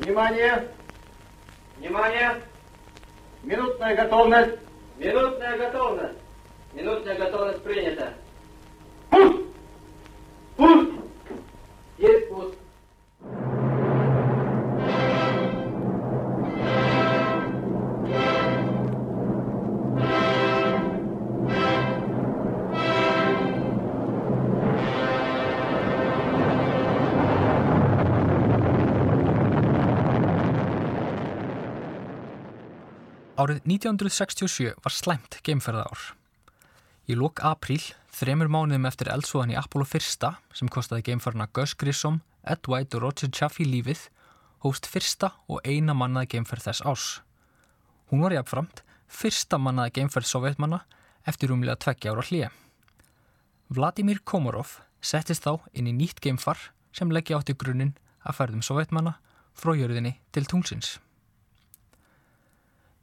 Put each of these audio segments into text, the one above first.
Внимание! Внимание! Минутная готовность! Минутная готовность! Минутная готовность принята. Пуск! Пуск! Árið 1967 var slæmt geimferðaár. Í lok apríl, þremur mánuðum eftir eldsvoðan í Apollo 1 sem kostaði geimfarna Gus Grissom, Ed White og Roger Chaffee lífið, hófst fyrsta og eina mannaði geimferð þess árs. Hún var jafnframt fyrsta mannaði geimferð sovjetmanna eftir umlega tveggja ára hlýja. Vladimir Komorov settist þá inn í nýtt geimfar sem leggja átti grunninn að ferðum sovjetmanna frá jörðinni til tungsins.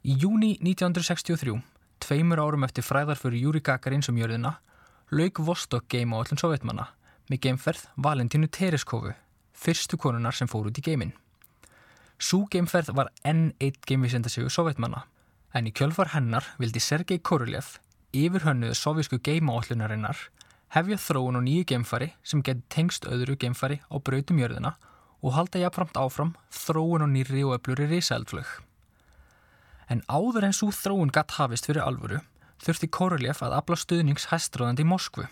Í júni 1963, tveimur árum eftir fræðar fyrir Júri Gagarin sem jörðina, lauk Vostok geim á öllum sovjetmanna með geimferð Valentínu Tereskovu, fyrstu konunar sem fór út í geimin. Sú geimferð var enn eitt geimvísendasögu sovjetmanna, en í kjölfar hennar vildi Sergei Korolev, yfir hönnuðu sovjísku geimaállunarinnar, hefja þróun á nýju geimfari sem geti tengst öðru geimfari á brautum jörðina og halda jafnframt áfram þróun á nýri og öfluri risaeldflög. En áður en svo þróun gatt hafist fyrir alvöru þurfti Korolev að afla stuðnings hæstráðandi í Moskvu.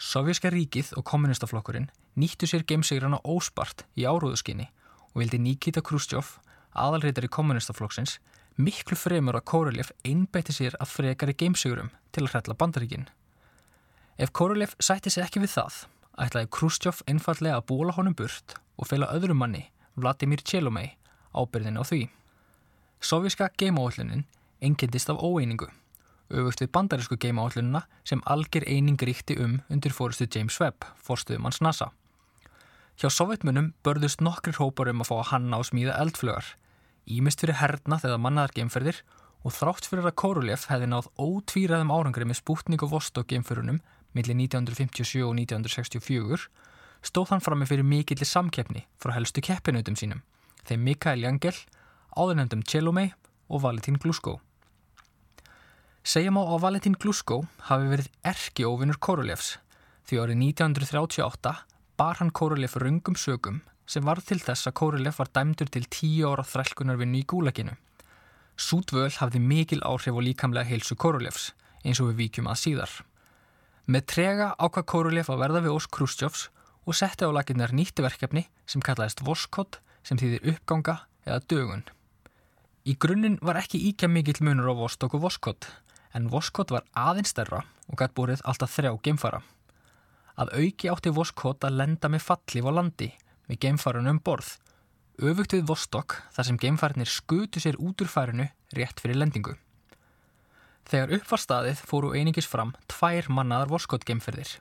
Sovjíska ríkið og kommunistaflokkurinn nýttu sér geimsigrana óspart í áróðuskinni og vildi Nikita Khrushchev, aðalreitari kommunistaflokksins, miklu fremur að Korolev einbætti sér að frekari geimsigurum til að hrella bandaríkinn. Ef Korolev sætti sér ekki við það, ætlaði Khrushchev einfallega að bóla honum burt og feila öðrum manni, Vladimir Chelomey, ábyrðin á því. Sovjíska geimaállunin engendist af óeiningu, öfugt við bandarísku geimaállunina sem algjör eining ríkti um undir fórustu James Webb, fórstuðumanns NASA. Hjá sovjetmunum börðust nokkrir hópar um að fá að hanna og smíða eldflögar, ímist fyrir hernað eða mannaðar geimferðir og þrátt fyrir að Korolev hefði náð ótvíraðum árangri með Sputnik og Vostok geimferðunum millir 1957 og 1964 stóð hann frammi fyrir mikillir samkeppni frá helstu keppinautum sínum, þeim Mikael Jangel, áðurnefndum Chelomey og Valentín Glusko. Segjum á að Valentín Glusko hafi verið erki óvinnur Korolevs því árið 1938 bar hann Korolev rungum sögum sem var til þess að Korolev var dæmdur til tíu ára þrælkunarvinnu í gúlaginu. Sútvöl hafði mikil áhrif og líkamlega heilsu Korolevs eins og við víkjum að síðar. Með trega ákvað Korolev að verða við Ós Krustjófs og setti á laginnar nýtti verkefni sem kallaðist Voskott sem þýðir uppganga eða dögun. Í grunninn var ekki íkja mikill munur á Vostok og Voskott en Voskott var aðeins stærra og gætt búrið alltaf þrjá geimfara. Að auki átti Voskott að lenda með fallif á landi með geimfarinu um borð, öfugt við Vostok þar sem geimfarinir skutu sér út úr færinu rétt fyrir lendingu. Þegar upp var staðið fóru einingis fram tvær mannaðar Voskott geimferðir.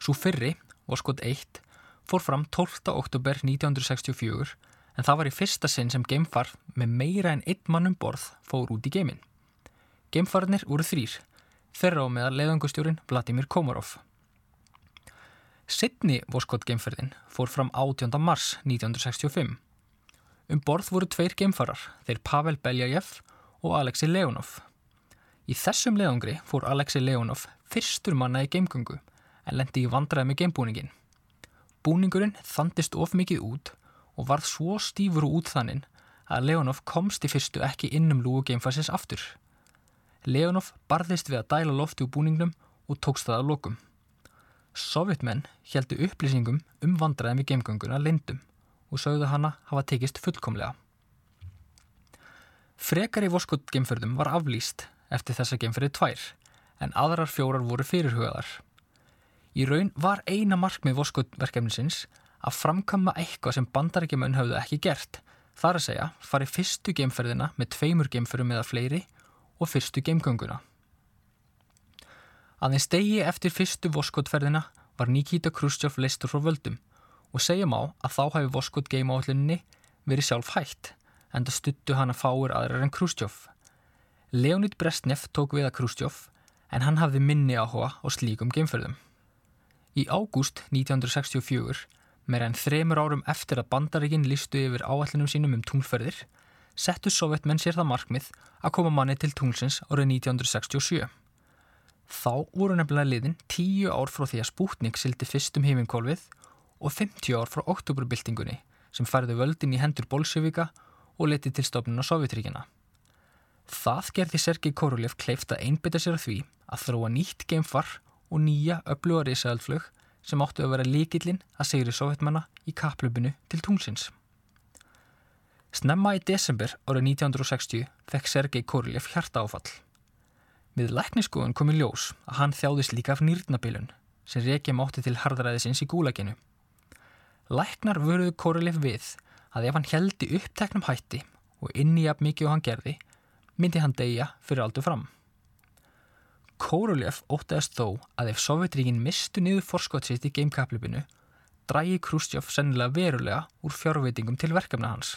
Svo fyrri, Voskott 1, fór fram 12. oktober 1964 en það var í fyrsta sinn sem geimfar með meira en einn mann um borð fór út í geimin. Geimfarnir voru þrýr, þeirra á meðal leiðangustjórin Vladimir Komorov. Sittni Voskott geimferðin fór fram 18. mars 1965. Um borð voru tveir geimfarar, þeir Pavel Beljajev og Alexei Leonov. Í þessum leiðangri fór Alexei Leonov fyrstur manna í geimgöngu en lendi í vandraði með geimbúningin. Búningurinn þandist of mikið út og varð svo stífur og útþaninn að Leonov komst í fyrstu ekki innum lúgu geimfarsins aftur. Leonov barðist við að dæla lofti úr búningnum og tókst það að lokum. Sovjetmenn heldu upplýsingum um vandraðin við geimgönguna lindum og sögðu hana hafa tekist fullkomlega. Frekar í Voskot geimferðum var aflýst eftir þessa geimferði tvær en aðrar fjórar voru fyrirhugaðar. Í raun var eina markmið Voskot verkefnisins að framkama eitthvað sem bandarækjumenn hafðu ekki gert, þar að segja fari fyrstu geimferðina með tveimur geimferðum eða fleiri og fyrstu geimgönguna. Aðeins degi eftir fyrstu Voskotferðina var Nikita Khrushchev leistur frá völdum og segjum á að þá hefði Voskot geimaálluninni verið sjálf hægt en það stuttu hana fáir aðrar en Khrushchev. Leonid Brezhnev tók við að Khrushchev en hann hafði minni áhuga á slíkum geimferðum. Í ágúst 1964 meira en þremur árum eftir að bandaríkin listu yfir áallinum sínum um tunglferðir, settu sovjetmenn sér það markmið að koma manni til tunglsins árið 1967. Þá voru nefnilega liðin 10 ár frá því að Sputnik sildi fyrstum heiminnkólfið og 50 ár frá oktoberbyltingunni sem færði völdin í hendur Bolsjevika og leti til stofnun á Sovjetríkina. Það gerði Sergei Korolev kleift að einbytta sér að því að þróa nýtt geimfar og nýja öfluga risaðalflög sem áttu að vera líkillinn að segri sovjetmanna í kaplöpunu til tungsins. Snemma í desember árið 1960 fekk Sergei Korolev hjarta áfall. Við lækniskoðun kom í ljós að hann þjáðist líka af nýrnabilun sem reykja mátti til harðræðisins í gúlaginu. Læknar vöruðu Korolev við að ef hann heldi uppteknum hætti og inni jafn mikið og hann gerði, myndi hann deyja fyrir aldur fram. Korolev óttaðist þó að ef Sovjetríkin mistu niður forskottsitt í geimkaplipinu, drægi Krústjóf sennilega verulega úr fjárveitingum til verkefna hans.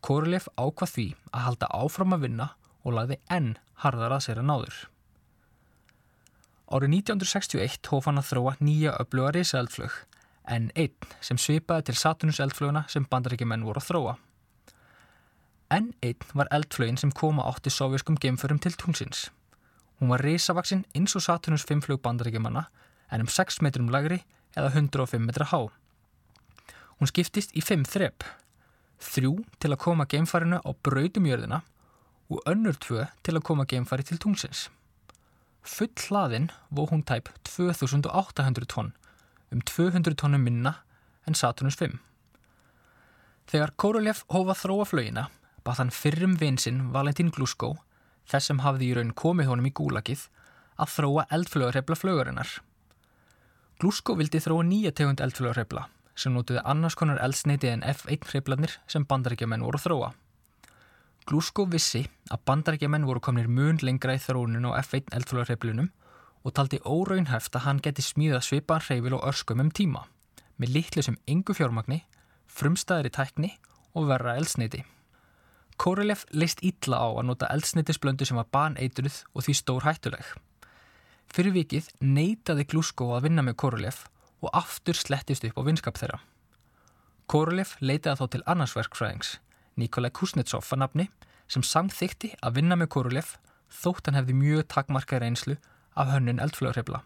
Korolev ákvað því að halda áfram að vinna og lagði enn harðar að sér að náður. Árið 1961 hóf hann að þróa nýja öfluga risaeldflög, N1 sem svipaði til Saturnus eldflöguna sem bandaríkjumenn voru að þróa. N1 var eldflögin sem koma átti sovjaskum geimförum til tungsins. Hún var risavaksinn eins og Saturnus 5 flug bandaríkjumanna en um 6 metrum lagri eða 105 metra há. Hún skiptist í 5 þrepp, þrjú til að koma geimfarinu á brautumjörðina og önnur tvö til að koma geimfari til tungsins. Full hlaðin vó hún tæp 2800 tonn, um 200 tónnum minna en Saturnus 5. Þegar Korolev hófa þróa flögina, bað hann fyrrum vinsinn Valentín Gluskó þess sem hafði í raun komið honum í gúlagið, að þróa eldflögarhefla flögarinnar. Glúsko vildi þróa nýja tegund eldflögarhefla sem nótuði annars konar eldsneiti en F1 hreflanir sem bandarækjamenn voru þróa. Glúsko vissi að bandarækjamenn voru komnir mun lengra í þróuninu á F1 eldflögarheflunum og taldi óraunhæft að hann geti smíða svipaðan hreyfil og örskumum tíma með litlu sem yngu fjármagni, frumstæðri tækni og verra eldsneiti. Korolev leist ítla á að nota eldsneitisblöndu sem var baneitruð og því stór hættuleg. Fyrir vikið neytaði Glúsko að vinna með Korolev og aftur slettist upp á vinskap þeirra. Korolev leitaði þá til annarsverkfræðings, Nikolai Kuznetsov að nafni, sem samþykti að vinna með Korolev þótt hann hefði mjög takmarka reynslu af hönnun eldflögrefla.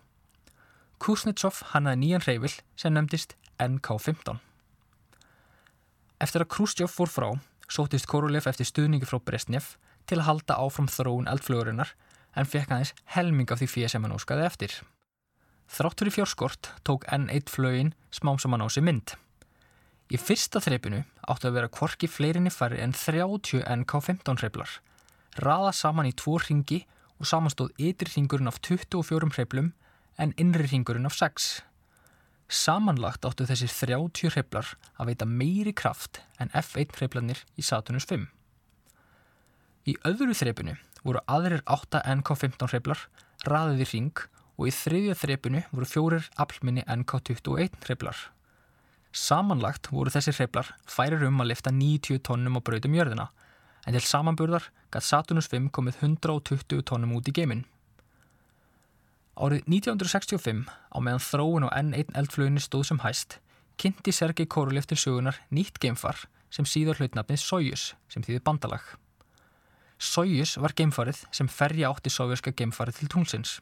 Kuznetsov hannaði nýjan reyfil sem nefndist NK-15. Eftir að Krústjóf fór frá sótist Korolev eftir stuðningi frá Brestnef til að halda áfram þróun eldflögurinnar en fekk aðeins helming af því fyrir sem hann óskaði eftir. Þráttur í fjórskort tók N1 flögin smám saman á sig mynd. Í fyrsta þreipinu áttu að vera kvorki fleirinni færri en 30 NK15 hreiplar, raða saman í tvo ringi og samanstóð ytri ringurinn af 24 hreiplum en innri ringurinn af 6. Samanlagt áttu þessir 30 hreiflar að veita meiri kraft en F1 hreiflanir í Saturnus 5. Í öðru þreipinu voru aðrir 8 NK15 hreiflar raðið í ring og í þriðja þreipinu voru fjórir aflminni NK21 hreiflar. Samanlagt voru þessir hreiflar færir um að lifta 90 tónnum á brautum jörðina en til samanburðar gætt Saturnus 5 komið 120 tónnum út í geiminn. Árið 1965, á meðan þróun og N1 eldflöginni stóð sem hæst, kynnti Sergei Korolev til sögunar nýtt geimfar sem síður hlautnafnið Soyuz sem þýði bandalag. Soyuz var geimfarið sem ferja átti sovjerska geimfarið til tungsins.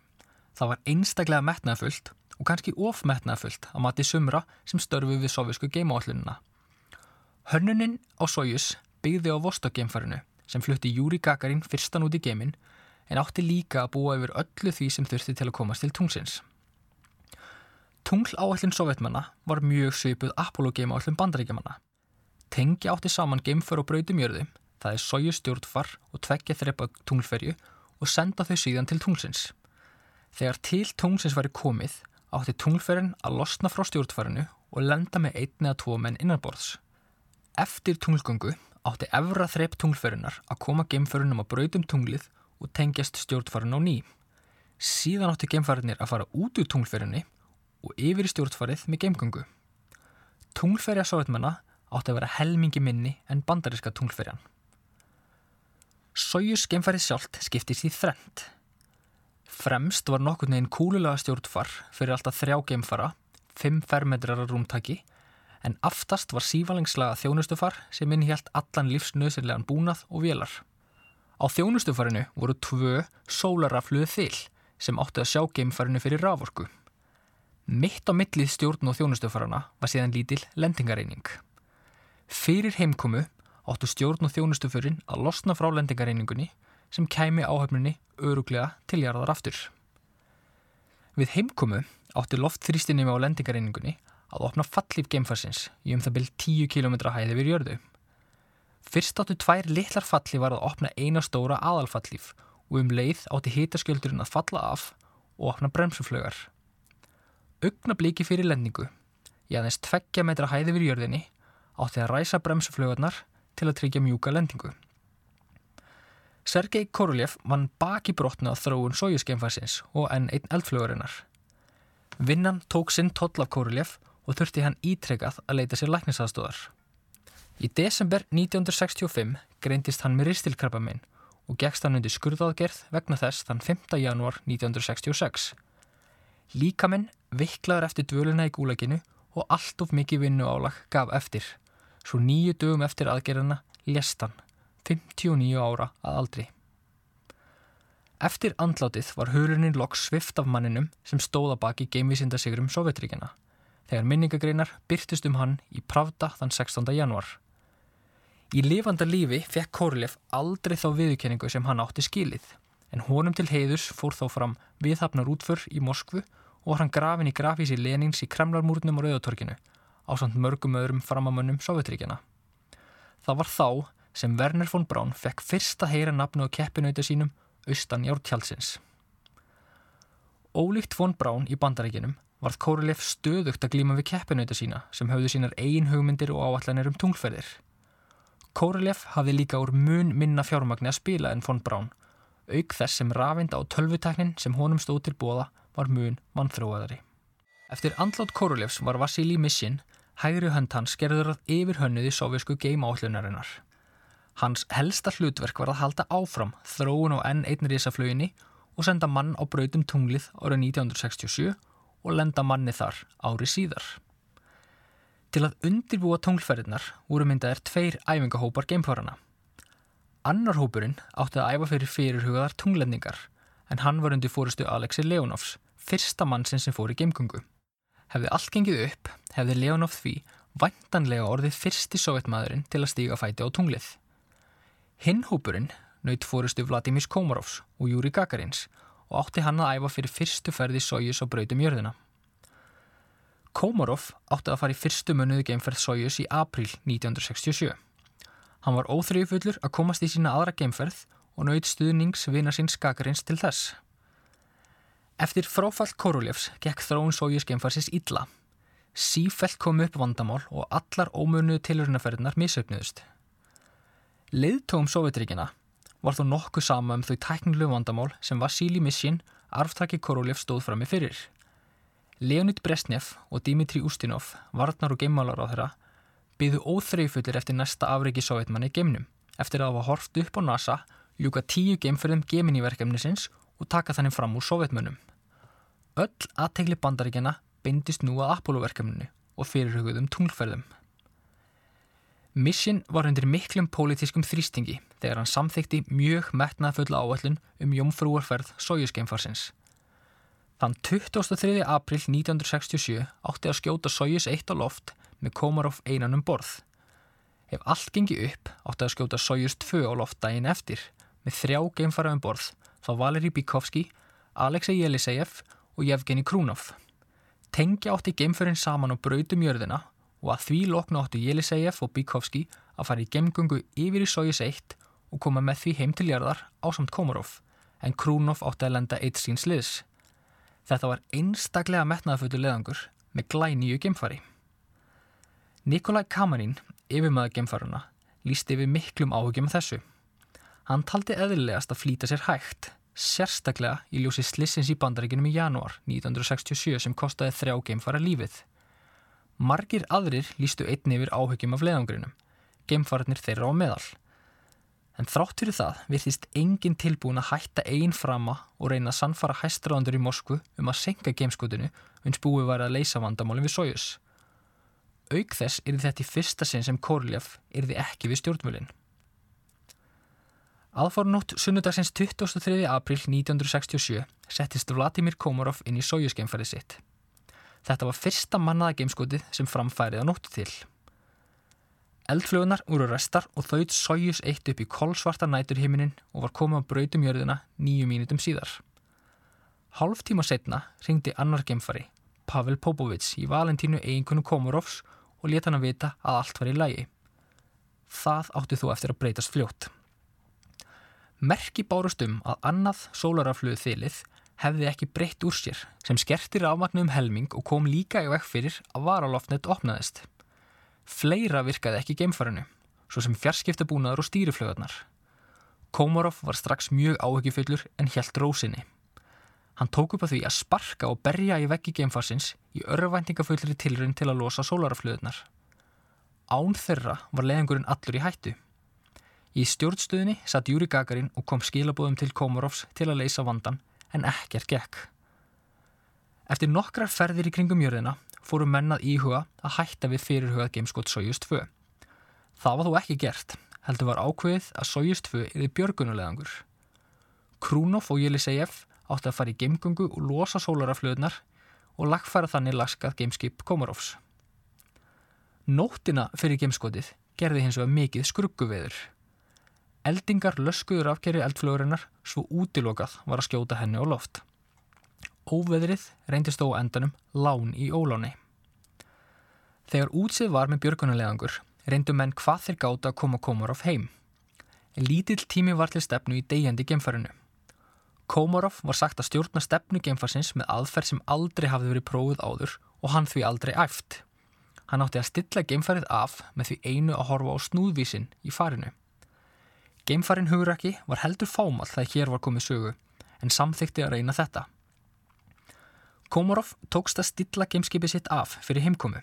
Það var einstaklega metnaðfullt og kannski ofmetnaðfullt að mati sumra sem störfu við sovjersku geimáallununa. Hönnuninn á Soyuz byggði á Vostok geimfarinu sem flutti Júri Gagarin fyrstan út í geiminn en átti líka að búa yfir öllu því sem þurfti til að komast til tungsins. Tungl áallin sovjetmanna var mjög svipuð Apollo game áallin bandaríkjamanna. Tengi átti saman geimför og brautumjörðu, það er sóju stjórnfar og tveggja þrepa tunglferju og senda þau síðan til tungsins. Þegar til tungsins væri komið átti tunglferin að losna frá stjórnfarinu og lenda með einn eða tvo menn innanborðs. Eftir tunglgöngu átti efra þrepp tunglferinar að koma geimförunum á brautum tunglið og tengjast stjórnfarin á ný. Síðan átti geimfarinnir að fara út úr tunglferðinni og yfir í stjórnfarið með geimgöngu. Tunglferja sovjetmanna átti að vera helmingi minni en bandariska tunglferjan. Sojus geimfarið sjálft skiptist í þrend. Fremst var nokkur neginn kúlulega stjórnfar fyrir alltaf þrjá geimfara, 5 fermetrar rúmtaki, en aftast var sívalingslaga þjónustufar sem innhjælt allan lífsnöðsirlegan búnað og vélar. Á þjónustufarinu voru tvö sólarafluðu þyl sem átti að sjá geimfarinu fyrir raforku. Mitt á millið stjórn og þjónustufarana var síðan lítil lendingareining. Fyrir heimkomu áttu stjórn og þjónustufurin að losna frá lendingareiningunni sem kæmi áhöfninni öruglega til jarðar aftur. Við heimkomu átti loftþrýstinni á lendingareiningunni að opna fallíf geimfarsins í um það byrj 10 km hæði við jörðu. Fyrst áttu tvær litlar fallíf var að opna eina stóra aðalfallíf og um leið átti hitaskjöldurinn að falla af og opna bremsuflögar. Ugna bliki fyrir lendingu, í aðeins tveggja metra hæði við jörðinni, átti að ræsa bremsuflögarnar til að tryggja mjúka lendingu. Sergei Korolev vann baki brotna á þróun sójusgeimfarsins og enn einn eldflögurinnar. Vinnan tók sinn toll af Korolev og þurfti hann ítrekkað að leita sér læknisaðstóðar. Í desember 1965 greindist hann með ristilkrabbamein og gegst hann undir skurðaðgerð vegna þess þann 5. janúar 1966. Líkamenn veiklaður eftir dvöluna í gúleginu og allt of mikið vinnu álag gaf eftir. Svo nýju dögum eftir aðgerðina lest hann 59 ára að aldri. Eftir andlátið var hulunin loks svift af manninum sem stóða baki geimvísindasigrum Sovjetríkina þegar minningagreinar byrtist um hann í Pravda þann 16. januar. Í lifanda lífi fekk Kórlef aldrei þá viðurkenningu sem hann átti skilið en honum til heiðus fór þá fram viðhafnar útför í Moskvu og hann grafin í grafísi Lenins í Kremlarmúrnum og Rauðatorkinu á samt mörgum öðrum framamönnum Sovjetríkjana. Það var þá sem Werner von Braun fekk fyrst að heyra nafnu á keppinauta sínum austan Jártjálsins. Ólíkt von Braun í bandarækinum varð Kórulef stöðugt að glíma við keppinauta sína sem höfðu sínar eigin hugmyndir og áallanir um tunglferðir. Kórulef hafði líka úr mun minna fjármagni að spila en von Braun, auk þess sem rafinda á tölvuteknin sem honum stóð til bóða var mun mannþróaðari. Eftir andlátt Kórulefs var Vasili Missin hægri hönd hans gerður að yfir hönnuði sovjesku geima-állunarinnar. Hans helsta hlutverk var að halda áfram þróun á N1 risaflöginni og senda mann á brautum tunglið árið 1967 og lenda manni þar ári síðar. Til að undirbúa tunglferðinar voru myndaðir tveir æfingahópar geimfárana. Annar hópurinn átti að æfa fyrir fyrirhugaðar tunglendingar en hann var undir fórustu Alexei Leonovs, fyrsta mannsinn sem fór í geimgungu. Hefði allt gengið upp, hefði Leonov því vantanlega orðið fyrsti sovjetmaðurinn til að stíga fæti á tunglið. Hinn hópurinn naut fórustu Vladimir Komarovs og Júri Gagarins og átti hann að æfa fyrir fyrstu ferði Sojus á brautum jörðina. Komarov átti að fara í fyrstu mönuðu geimferð Sojus í april 1967. Hann var óþrýfullur að komast í sína aðra geimferð og naut stuðnings vina síns Gagarins til þess. Eftir fráfall Korolevs gekk þróun Sojus geimferðsins illa. Sífell kom upp vandamál og allar ómönuðu tilurinaferðinar misöfniðust. Leðtóum Sovjetríkina var þó nokkuð sama um þau tæknilegu vandamál sem Vasíli Missin, arftaki Korolev, stóð fram með fyrir. Leonid Brezhnev og Dimitri Ustinov, varnar og geimmálar á þeirra, byðu óþreifullir eftir næsta afriki sovjetmanni geimnum, eftir að hafa horft upp á NASA, ljúka tíu geimferðum Gemini-verkefnisins og taka þannig fram úr sovjetmönnum. Öll aðtegli bandaríkjana beindist nú að Apollo-verkefninu og fyrirhugðum tunglferðum. Mission var undir miklum pólitískum þrýstingi þegar hann samþykti mjög metnaðfulla áallun um jómfrúarferð Sojusgeimfarsins. Þann 23. april 1967 átti að skjóta Sojus 1 á loft með Komarov einan um borð. Ef allt gengi upp átti að skjóta Sojus 2 á loft daginn eftir með þrjá geimfara um borð þá Valeri Bikovski, Alexei Jelisejev og Jevgeni Krúnov. Tengja átti geimförinn saman á brautum jörðina og að því lokna áttu Jelisejev og Bikovski að fara í gemgungu yfir í Sojus 1 og koma með því heim til jörðar á samt Komarov, en Krúnov átti að lenda eitt síns liðs. Þetta var einstaklega metnaðafötu leðangur með glæníu gemfari. Nikolai Kamarin, yfirmaða gemfaruna, lísti yfir miklum áhugjum þessu. Hann taldi eðlilegast að flýta sér hægt, sérstaklega í ljósi slissins í bandaríkinum í janúar 1967 sem kostaði þrjá gemfara lífið. Margir aðrir lístu einn yfir áhugjum af leðangrinum, geimfarnir þeirra á meðal. En þrátt fyrir það virðist engin tilbúin að hætta einn frama og reyna að sannfara hæstráðandur í Moskvu um að senka geimskutinu uns búið væri að leysa vandamálinn við Sojus. Auk þess er þetta í fyrsta sinn sem Korolev er þið ekki við stjórnvölinn. Aðfórnótt sunnudagsins 23. april 1967 settist Vladimir Komorov inn í sójusgeimfærið sitt. Þetta var fyrsta mannaða geimskotið sem framfærið á nóttu til. Eldflögunar voru restar og þauðt sójus eitt upp í kolsvarta næturhiminin og var komið á brautumjörðina nýju mínutum síðar. Hálf tíma setna ringdi annar geimfari, Pavel Popovits, í Valentínu eiginkonu Komorovs og leta hann að vita að allt var í lægi. Það átti þú eftir að breytast fljótt. Merki bárust um að annað sólarafluðu þylið hefði ekki breytt úr sér sem skertir afmagnu um helming og kom líka í vekk fyrir að varalofnet opnaðist. Fleira virkaði ekki geimfarinu, svo sem fjarskiptabúnaður og stýriflögarnar. Komorov var strax mjög áhugjufullur en helt rósinni. Hann tók upp að því að sparka og berja í veggi geimfarsins í örvæntingafullri tilrinn til að losa sólarafluðunar. Án þeirra var leiðingurinn allur í hættu. Í stjórnstöðinni satt Júri Gagarin og kom skilabóðum til Komorovs til að leysa vandan en ekkert gekk. Eftir nokkrar ferðir í kringum jörðina fóru mennað íhuga að hætta við fyrirhugað gameskot Sojus 2. Það var þó ekki gert, heldur var ákveðið að Sojus 2 erði björgunulegangur. Krúnof og Jelisejev átti að fara í geimgungu og losa sólaraflöðnar og lagfæra þannig laskað gameskip Komorovs. Nóttina fyrir gameskotið gerði hins vegar mikið skrugguveður. Eldingar löskuður afkerri eldflögurinnar svo útilokað var að skjóta henni á loft. Óveðrið reyndist þó endanum lán í óláni. Þegar útsið var með björgunulegangur reyndu menn hvað þeir gáta að koma Komarov heim. Lítill tími var til stefnu í degjandi gemfarinu. Komarov var sagt að stjórna stefnu gemfarsins með aðferð sem aldrei hafði verið prófið áður og hann því aldrei æft. Hann átti að stilla gemfarið af með því einu að horfa á snúðvísin í farinu. Geimfarin huguraki var heldur fámall þegar hér var komið sögu en samþykti að reyna þetta. Komorov tókst að stilla geimskipið sitt af fyrir heimkomu.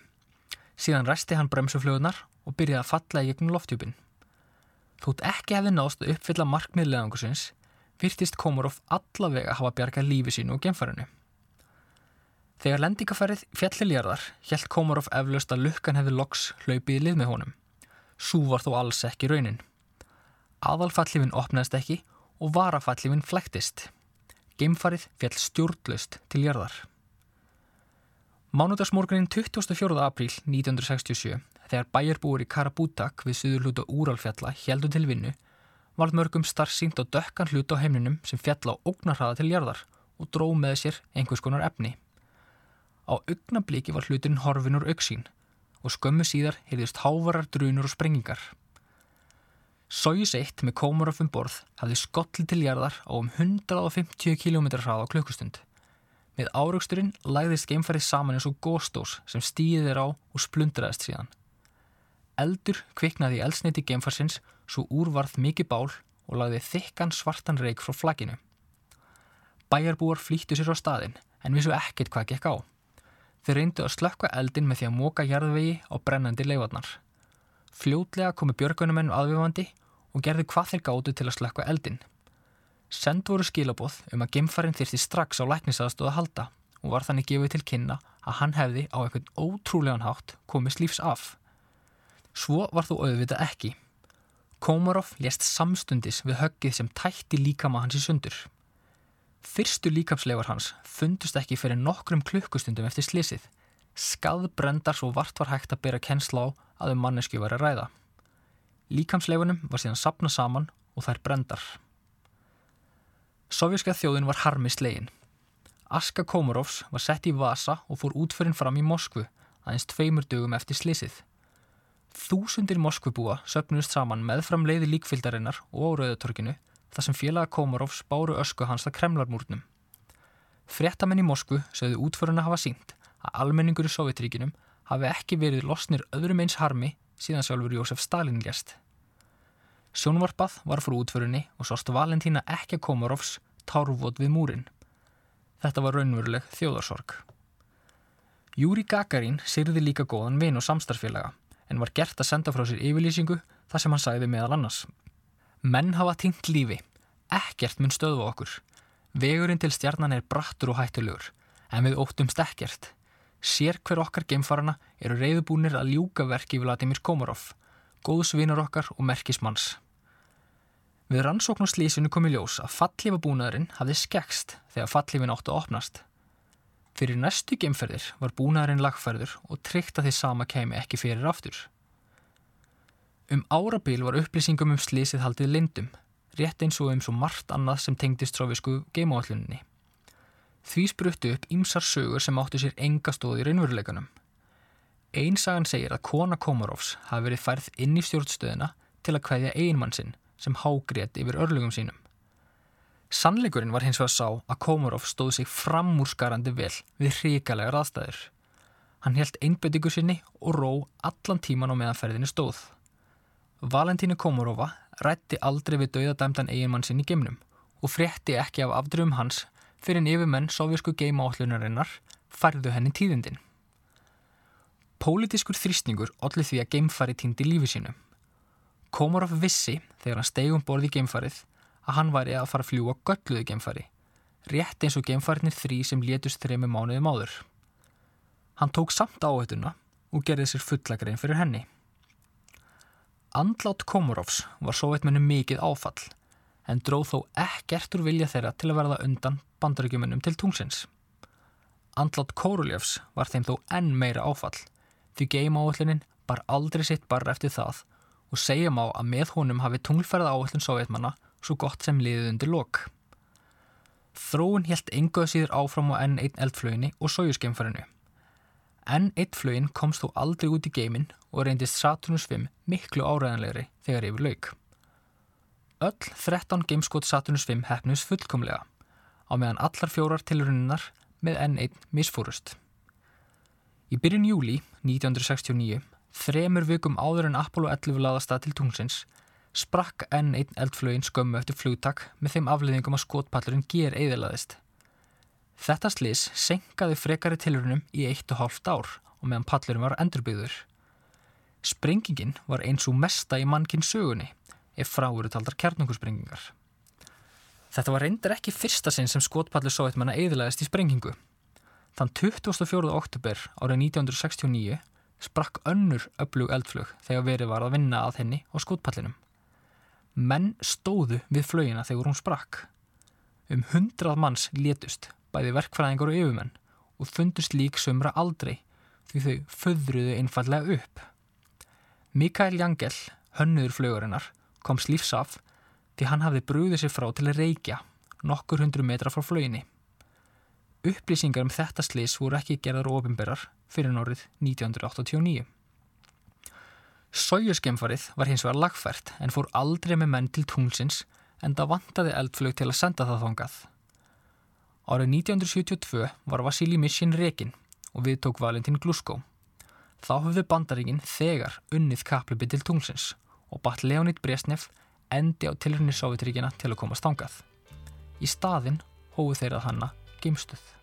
Síðan resti hann bremsuflögunar og byrjaði að falla í gegnum loftjúpin. Þótt ekki hefði nást að uppfylla markmiðleðangusins virtist Komorov allavega hafa bjargað lífi sínu og geimfarinu. Þegar lendingaferðið fjalliljarðar hjælt Komorov eflaust að lukkan hefði loks hlaupið í lið með honum. Sú var þó alls ekki raunin. Aðalfallifin opnaðist ekki og varafallifin flæktist. Geimfarið fjall stjórnlaust til jarðar. Mánudagsmorgunin 24. apríl 1967, þegar bæjarbúur í Karabútak við suður hluta Úralfjalla heldu til vinnu, varð mörgum starfsýnt á dökkan hlut á heimninum sem fjalla á ógnarhraða til jarðar og dró með sér einhvers konar efni. Á augnabliki var hlutin horfin úr auksín og skömmu síðar heyrðist hávarar drunur og sprengingar. Sojus 1 með Komarov um borð hafði skollið til jarðar á um 150 km hraða á klukkustund. Með áraugsturinn læðist geimfarið saman eins og góstós sem stýðið er á og splundraðist síðan. Eldur kviknaði í eldsneiti geimfarsins svo úrvarð mikið bál og lagði þykkan svartan reik frá flagginu. Bæjarbúar flýttu sér á staðin en vissu ekkert hvað gekk á. Þeir reyndu að slökka eldin með því að móka jarðvegi á brennandi leifarnar. Fljótlega komu björgunumenn aðvifandi og gerði hvað þeir gáttu til að slökka eldin. Send voru skilaboð um að gemfarinn þyrsti strax á læknisaðstóða halda og var þannig gefið til kynna að hann hefði á einhvern ótrúlegan hátt komist lífs af. Svo var þú auðvitað ekki. Komarov lést samstundis við höggið sem tætti líkama hans í sundur. Fyrstu líkamslegar hans fundust ekki fyrir nokkrum klukkustundum eftir slísið. Skaðbrendar svo vart var hægt að bera kennsla á að um mannesku var að ræða. Líkamsleifunum var síðan sapna saman og þær brendar. Sovjíska þjóðin var harmi slegin. Aska Komarovs var sett í Vasa og fór útförinn fram í Moskvu aðeins tveimur dögum eftir slísið. Þúsundir Moskvubúa söpnust saman meðfram leiði líkfyldarinnar og á Rauðatorkinu þar sem félaga Komarovs báru ösku hans að kremlarmúrnum. Fréttamenn í Moskvu sögðu útföruna hafa sínt að almenningur í Sovjetríkinum hafi ekki verið losnir öðrum eins harmi síðan sjálfur Jósef Stalin gæst. Sjónvarpað var frá útförunni og sást Valentína ekki að Komarovs tárvot við múrin. Þetta var raunveruleg þjóðarsorg. Júri Gagarin syrði líka góðan vin og samstarfélaga en var gert að senda frá sér yfirlýsingu þar sem hann sæði meðal annars. Menn hafa tingt lífi, ekkert mun stöðu okkur. Vegurinn til stjarnan er brattur og hættulegur, en við óttumst ekkert. Sér hver okkar geimfarana eru reyðubúnir að ljúka verki við Vladimir Komarov, góðsvinur okkar og merkismanns. Við rannsókn og slísinu kom í ljós að fallífabúnaðurinn hafði skekst þegar fallífin áttu að opnast. Fyrir næstu geimferðir var búnaðurinn lagferður og tryggt að því sama kemi ekki fyrir aftur. Um árabil var upplýsingum um slísið haldið lindum, rétt eins og um svo margt annað sem tengdist trófisku geimáalluninni. Því spruttu upp ímsar sögur sem áttu sér enga stóð í raunveruleikunum. Einsagan segir að kona Komarovs hafi verið færð inn í stjórnstöðina til að kveðja einmann sinn sem hágrét yfir örlugum sínum. Sannleikurinn var hins vegar sá að Komarov stóð sig framúrskarandi vel við hrikalegar aðstæður. Hann helt einbettingu sinni og ró allan tíman á meðanferðinu stóð. Valentínu Komarova rætti aldrei við dauðadæmdan eiginmann sinn í geimnum og frétti ekki af afdröfum hans fyrir en yfirmenn sovjasku geimaállunarinnar færðu henni tíðindin. Pólitískur þrýstingur allir því að geimfari týndi lífi sínu. Komarov vissi þegar hann stegum borði í geimfarið að hann væri að fara að fljúa gölluðu geimfari, rétt eins og geimfarinir þrý sem létust þremi mánuðum áður. Hann tók samt áhættuna og gerði sér fullagrein fyrir henni. Andlát Komarovs var sovjetmennu mikið áfall en dróð þó ekkert úr vilja þeirra til að verða undan bandaríkjumunum til tungsins. Andlát Kóruljefs var þeim þó enn meira áfall því geimáallinin bar aldrei sitt barra eftir það og segjum á að með honum hafi tunglferða áallin sovjetmanna svo gott sem liðið undir lok. Þróun helt enguð síður áfram á N1 eldflöginni og sojusgeimferinu. N1 flögin komst þó aldrei út í geimin og reyndist Saturnus 5 miklu áræðanlegri þegar yfir lauk. Öll 13 gameskot Saturnus 5 hefnus fullkomlega á meðan allar fjórar tilrunninnar með N1 misfúrust. Í byrjun júli 1969, þremur vikum áður en Apollo 11 laðast að til tungsins, sprakk N1 eldflögin skömmu eftir flugtak með þeim afliðingum að skotpallurinn ger eðilaðist. Þetta slis senkaði frekari tilrunum í eitt og hálft ár og meðan pallurinn var endurbyggður. Sprengingin var eins og mesta í mannkinn sögunni ef frá eru taldar kjarnungursprengingar. Þetta var reyndar ekki fyrsta sinn sem skotpallur sovjetmanna eðilaðist í sprengingu. Þann 24. oktober árið 1969 sprakk önnur öflug eldflug þegar verið var að vinna að henni á skotpallinum. Menn stóðu við flögina þegar hún sprakk. Um hundrað manns létust, bæði verkfræðingar og yfirmenn og fundust lík sömra aldrei því þau föðruðu einfallega upp. Mikael Jangel, hönnuður flögurinnar, kom slífsaf því hann hafði brúðið sér frá til að reykja nokkur hundru metra frá flöginni. Upplýsingar um þetta slis voru ekki gerðar ofinberrar fyrir nórið 1989. Sójurskemfarið var hins vegar lagfært en fór aldrei með menn til tunglsins en það vantaði eldflög til að senda það þongað. Árið 1972 var Vasili Mishin rekin og við tók Valentín Glusko. Þá höfðu bandaríkinn þegar unnið kaplöpi til tunglsins og batt Leonid Bresnev endi á tilhörni Sovjetríkina til að komast þangað. Í staðinn hóðu þeirra hanna geimstuð.